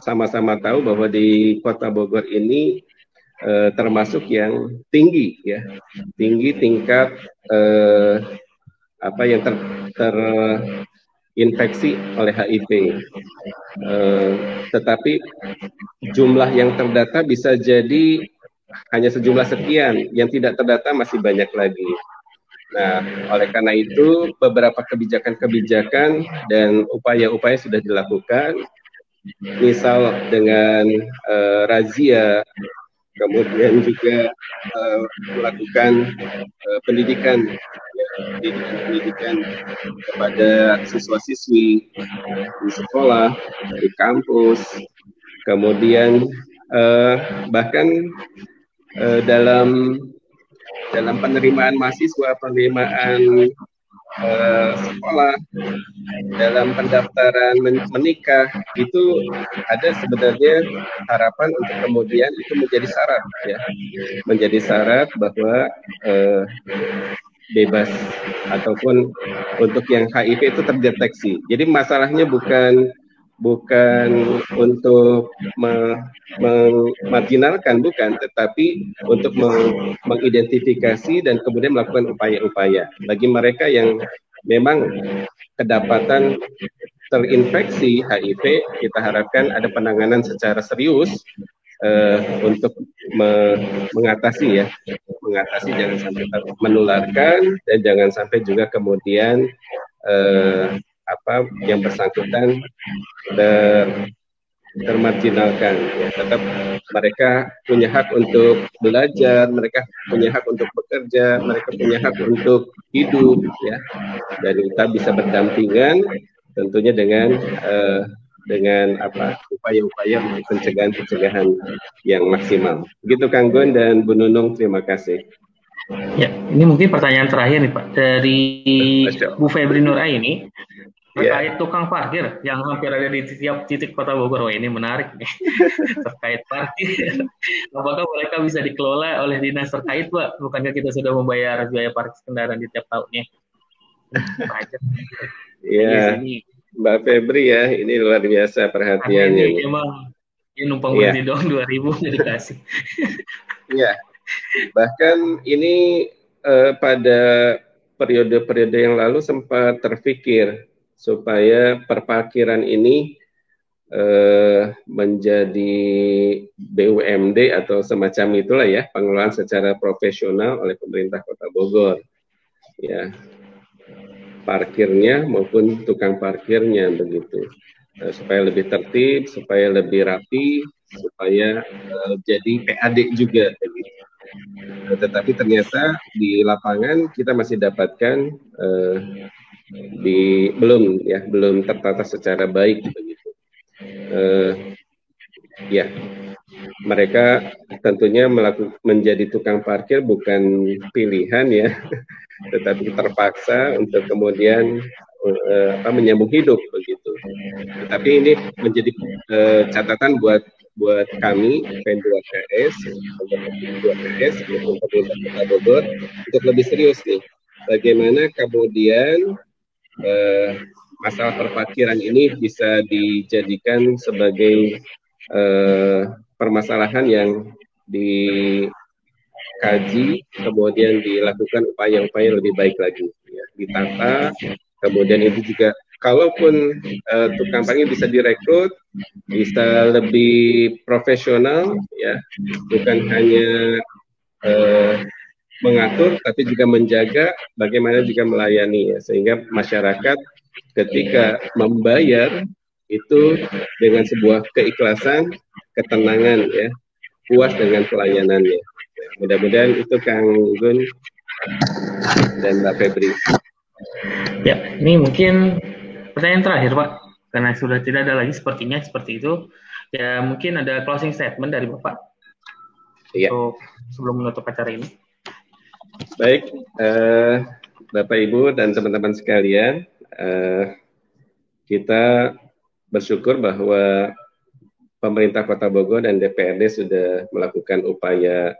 sama-sama tahu bahwa di Kota Bogor ini eh, termasuk yang tinggi ya tinggi tingkat eh, apa yang ter, terinfeksi oleh HIV eh, tetapi jumlah yang terdata bisa jadi hanya sejumlah sekian. Yang tidak terdata masih banyak lagi. Nah, oleh karena itu beberapa kebijakan-kebijakan dan upaya-upaya sudah dilakukan. Misal dengan uh, razia kemudian juga uh, melakukan uh, pendidikan pendidikan kepada siswa-siswi di sekolah di kampus kemudian uh, bahkan uh, dalam dalam penerimaan mahasiswa penerimaan uh, sekolah dalam pendaftaran menikah itu ada sebenarnya harapan untuk kemudian itu menjadi syarat ya. Menjadi syarat bahwa uh, bebas. Ataupun untuk yang HIV itu terdeteksi. Jadi masalahnya bukan bukan untuk memarginalkan bukan. Tetapi untuk mengidentifikasi dan kemudian melakukan upaya-upaya. Bagi mereka yang memang kedapatan terinfeksi HIV kita harapkan ada penanganan secara serius uh, untuk me mengatasi ya mengatasi jangan sampai menularkan dan jangan sampai juga kemudian uh, apa yang bersangkutan ter termarginalkan. Ya tetap mereka punya hak untuk belajar mereka punya hak untuk bekerja mereka punya hak untuk hidup ya. Dan kita bisa berdampingan tentunya dengan uh, dengan apa upaya-upaya pencegahan-pencegahan yang maksimal. Begitu Kang Gun dan Bu Nunung, terima kasih. Ya, ini mungkin pertanyaan terakhir nih Pak dari Bu Febri Nur ini terkait yeah. tukang parkir yang hampir ada di setiap titik kota Bogor. Wah, ini menarik nih. terkait parkir. Apakah mereka bisa dikelola oleh dinas terkait, Pak? Bukankah kita sudah membayar biaya parkir kendaraan di tiap tahunnya? Iya. Yeah. Mbak Febri ya, ini luar biasa perhatiannya. Ini memang ini numpang yeah. berhenti doang 2000 dikasih. Iya. Bahkan ini uh, pada periode-periode yang lalu sempat terpikir supaya perparkiran ini eh, menjadi BUMD atau semacam itulah ya pengelolaan secara profesional oleh pemerintah Kota Bogor ya parkirnya maupun tukang parkirnya begitu eh, supaya lebih tertib supaya lebih rapi supaya eh, jadi PAD juga begitu tetapi ternyata di lapangan kita masih dapatkan eh, di belum ya belum tertata secara baik begitu. Uh, ya mereka tentunya melakukan menjadi tukang parkir bukan pilihan ya, tetapi terpaksa untuk kemudian uh, apa menyambung hidup begitu. Tapi ini menjadi uh, catatan buat buat kami P2KS, P2KS untuk lebih serius nih. Bagaimana kemudian eh, masalah perparkiran ini bisa dijadikan sebagai eh, permasalahan yang dikaji kemudian dilakukan upaya-upaya lebih baik lagi ya, ditata kemudian itu juga kalaupun uh, tukang parkir bisa direkrut bisa lebih profesional ya. Bukan hanya uh, mengatur tapi juga menjaga bagaimana juga melayani ya. Sehingga masyarakat ketika membayar itu dengan sebuah keikhlasan, ketenangan ya, puas dengan pelayanannya. Mudah-mudahan itu Kang Gun dan Mbak Febri. Ya, ini mungkin pertanyaan terakhir Pak, karena sudah tidak ada lagi sepertinya seperti itu. Ya mungkin ada closing statement dari Bapak ya. untuk sebelum menutup acara ini. Baik, uh, Bapak Ibu dan teman-teman sekalian, uh, kita bersyukur bahwa pemerintah Kota Bogor dan DPRD sudah melakukan upaya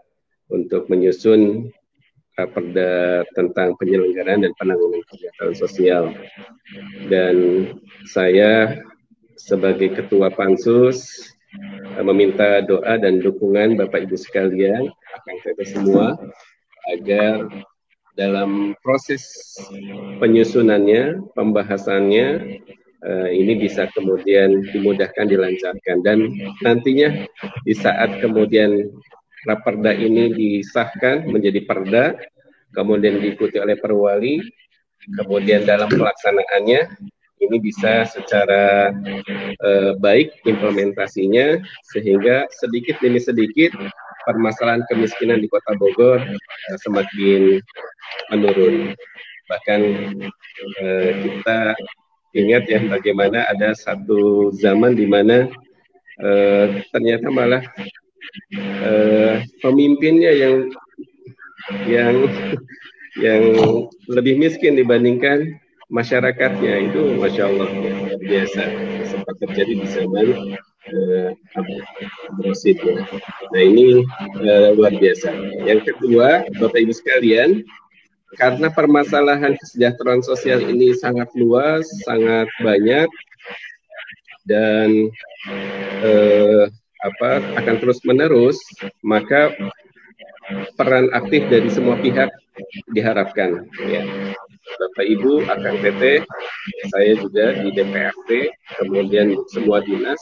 untuk menyusun perda tentang penyelenggaraan dan penanggulangan kesejahteraan sosial. Dan saya sebagai ketua pansus meminta doa dan dukungan Bapak Ibu sekalian, akan kita semua agar dalam proses penyusunannya, pembahasannya uh, ini bisa kemudian dimudahkan, dilancarkan dan nantinya di saat kemudian raperda ini disahkan menjadi perda, kemudian diikuti oleh perwali, kemudian dalam pelaksanaannya ini bisa secara uh, baik implementasinya sehingga sedikit demi sedikit permasalahan kemiskinan di Kota Bogor uh, semakin menurun. Bahkan uh, kita ingat ya bagaimana ada satu zaman di mana uh, ternyata malah uh, pemimpinnya yang yang yang lebih miskin dibandingkan masyarakatnya itu masya Allah ya, biasa sempat terjadi di zaman ya. Nah ini uh, luar biasa. Yang kedua, Bapak Ibu sekalian, karena permasalahan kesejahteraan sosial ini sangat luas, sangat banyak, dan eh, apa akan terus menerus, maka peran aktif dari semua pihak diharapkan. Ya. Bapak Ibu akan PT, saya juga di DPRD, kemudian semua dinas,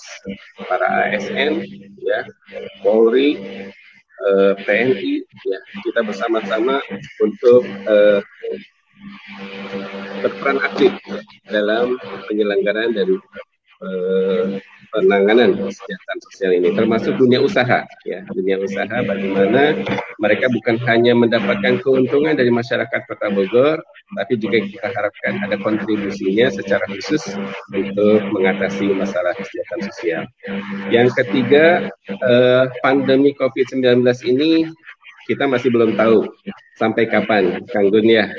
para ASN, ya, Polri, uh, eh, TNI ya kita bersama-sama untuk uh, berperan aktif dalam penyelenggaraan dari uh, penanganan kesejahteraan sosial ini termasuk dunia usaha ya dunia usaha bagaimana mereka bukan hanya mendapatkan keuntungan dari masyarakat Kota Bogor tapi juga kita harapkan ada kontribusinya secara khusus untuk mengatasi masalah kesejahteraan sosial. Yang ketiga eh, pandemi COVID-19 ini kita masih belum tahu sampai kapan Kang Gun ya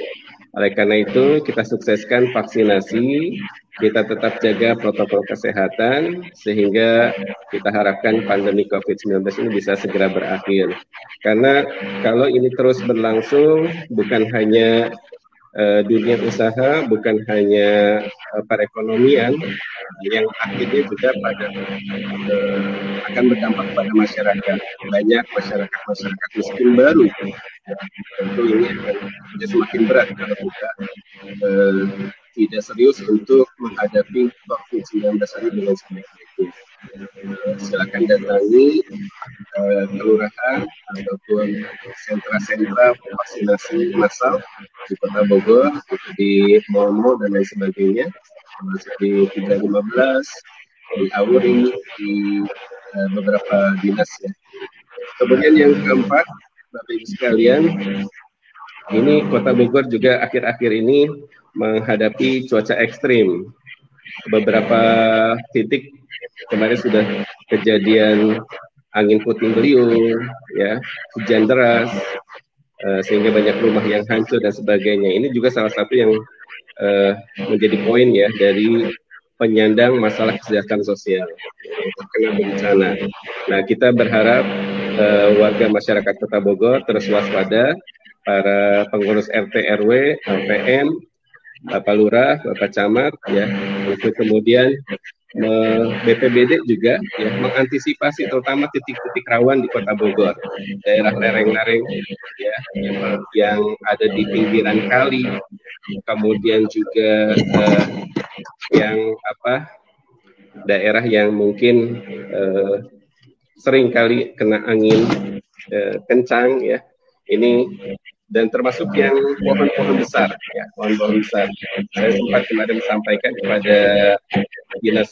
oleh karena itu, kita sukseskan vaksinasi, kita tetap jaga protokol kesehatan, sehingga kita harapkan pandemi COVID-19 ini bisa segera berakhir. Karena kalau ini terus berlangsung, bukan hanya uh, dunia usaha, bukan hanya uh, perekonomian, yang akhirnya juga pada uh, akan berdampak pada masyarakat. Banyak masyarakat-masyarakat miskin baru tentu ini akan semakin berat kalau kita uh, tidak serius untuk menghadapi COVID-19 ini dengan sebaik-baiknya. Silakan datangi uh, kelurahan ataupun sentra-sentra vaksinasi massal di Kota Bogor, di Momo dan lain sebagainya, termasuk di 315, di Auri, di uh, beberapa dinas ya. Kemudian yang keempat, Bapak Ibu sekalian, ini Kota Bogor juga akhir-akhir ini menghadapi cuaca ekstrim. Beberapa titik kemarin sudah kejadian angin puting beliung, ya, hujan deras, uh, sehingga banyak rumah yang hancur dan sebagainya. Ini juga salah satu yang uh, menjadi poin ya dari penyandang masalah kesejahteraan sosial terkena bencana. Nah, kita berharap uh, warga masyarakat Kota Bogor terus waspada, para pengurus RT RW, LPM, Bapak Lurah, Bapak Camat, ya, untuk kemudian BPBD juga ya mengantisipasi terutama titik-titik rawan di Kota Bogor, daerah lereng-lereng ya yang, ada di pinggiran kali, kemudian juga eh, yang apa daerah yang mungkin eh, sering kali kena angin eh, kencang ya. Ini dan termasuk yang pohon-pohon besar ya pohon-pohon besar. Saya sempat kemarin sampaikan kepada dinas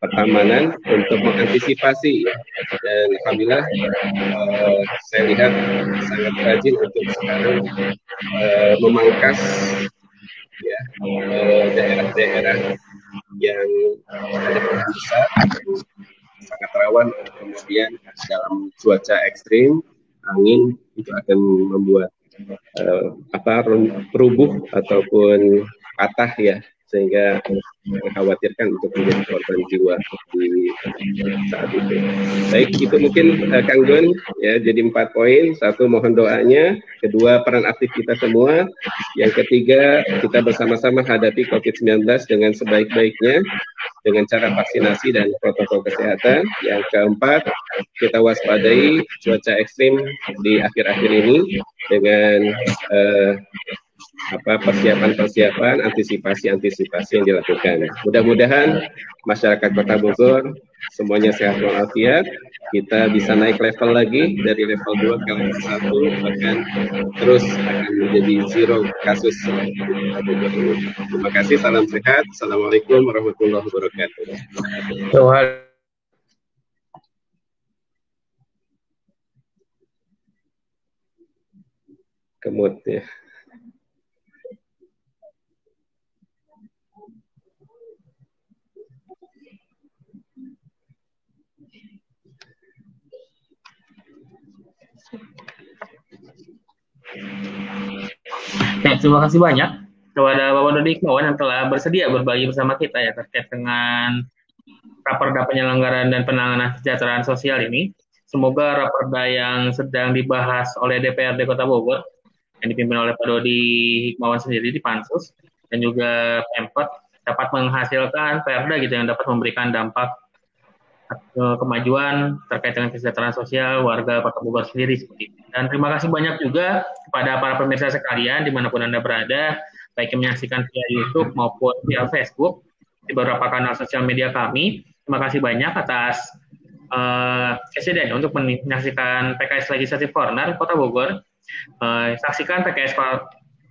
pertamanan untuk mengantisipasi. Dan alhamdulillah uh, saya lihat sangat rajin untuk sekarang uh, memangkas ya daerah-daerah uh, yang ada pohon besar. Sangat rawan kemudian dalam cuaca ekstrim angin itu akan membuat uh, apa rubuh ataupun patah ya sehingga mengkhawatirkan untuk menjadi korban jiwa di saat itu. Baik, itu mungkin uh, Kang Gun ya jadi empat poin. Satu mohon doanya, kedua peran aktif kita semua, yang ketiga kita bersama-sama hadapi COVID-19 dengan sebaik-baiknya dengan cara vaksinasi dan protokol kesehatan. Yang keempat, kita waspadai cuaca ekstrim di akhir-akhir ini dengan uh, apa persiapan-persiapan antisipasi-antisipasi yang dilakukan. Mudah-mudahan masyarakat Kota Bogor semuanya sehat walafiat. Kita bisa naik level lagi dari level 2 ke level 1 bahkan terus akan menjadi zero kasus Terima kasih, salam sehat. Assalamualaikum warahmatullahi wabarakatuh. Kemut ya. Ya, terima kasih banyak kepada Bapak Dodi Kawan yang telah bersedia berbagi bersama kita ya terkait dengan raperda penyelenggaraan dan penanganan kesejahteraan sosial ini. Semoga raperda yang sedang dibahas oleh DPRD Kota Bogor yang dipimpin oleh Pak Dodi Hikmawan sendiri di Pansus dan juga Pemkot dapat menghasilkan perda gitu yang dapat memberikan dampak kemajuan terkait dengan kesejahteraan sosial warga Kota Bogor sendiri seperti itu. Dan terima kasih banyak juga kepada para pemirsa sekalian di mana pun anda berada, baik yang menyaksikan via YouTube maupun via Facebook di beberapa kanal sosial media kami. Terima kasih banyak atas uh, untuk menyaksikan PKS Legislative Corner Kota Bogor. Uh, saksikan PKS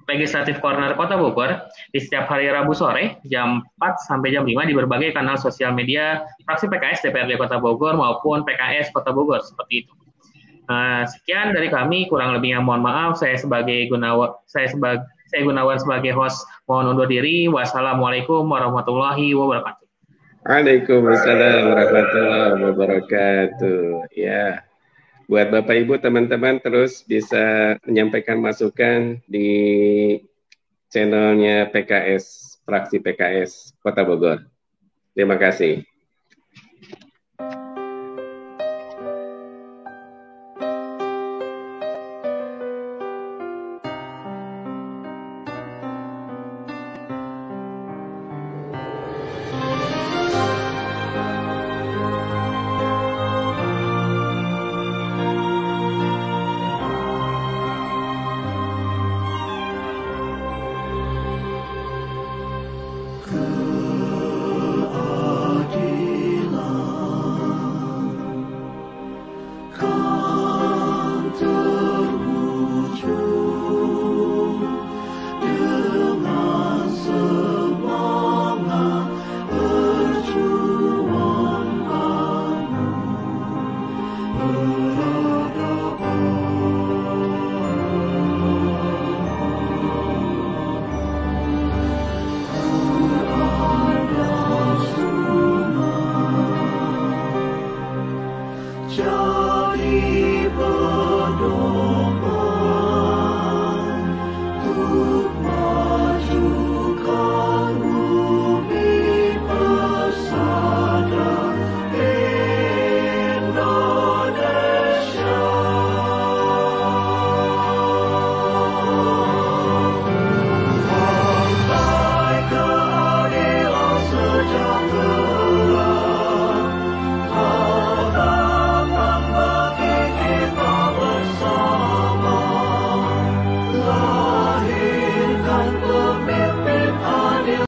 Legislatif Corner Kota Bogor di setiap hari Rabu sore jam 4 sampai jam 5 di berbagai kanal sosial media fraksi PKS DPRD Kota Bogor maupun PKS Kota Bogor seperti itu. Uh, sekian dari kami kurang lebihnya mohon maaf saya sebagai Gunawan saya sebagai saya Gunawan sebagai host mohon undur diri wassalamualaikum warahmatullahi wabarakatuh. Waalaikumsalam warahmatullahi wabarakatuh. Ya buat Bapak Ibu teman-teman terus bisa menyampaikan masukan di channelnya PKS fraksi PKS Kota Bogor. Terima kasih.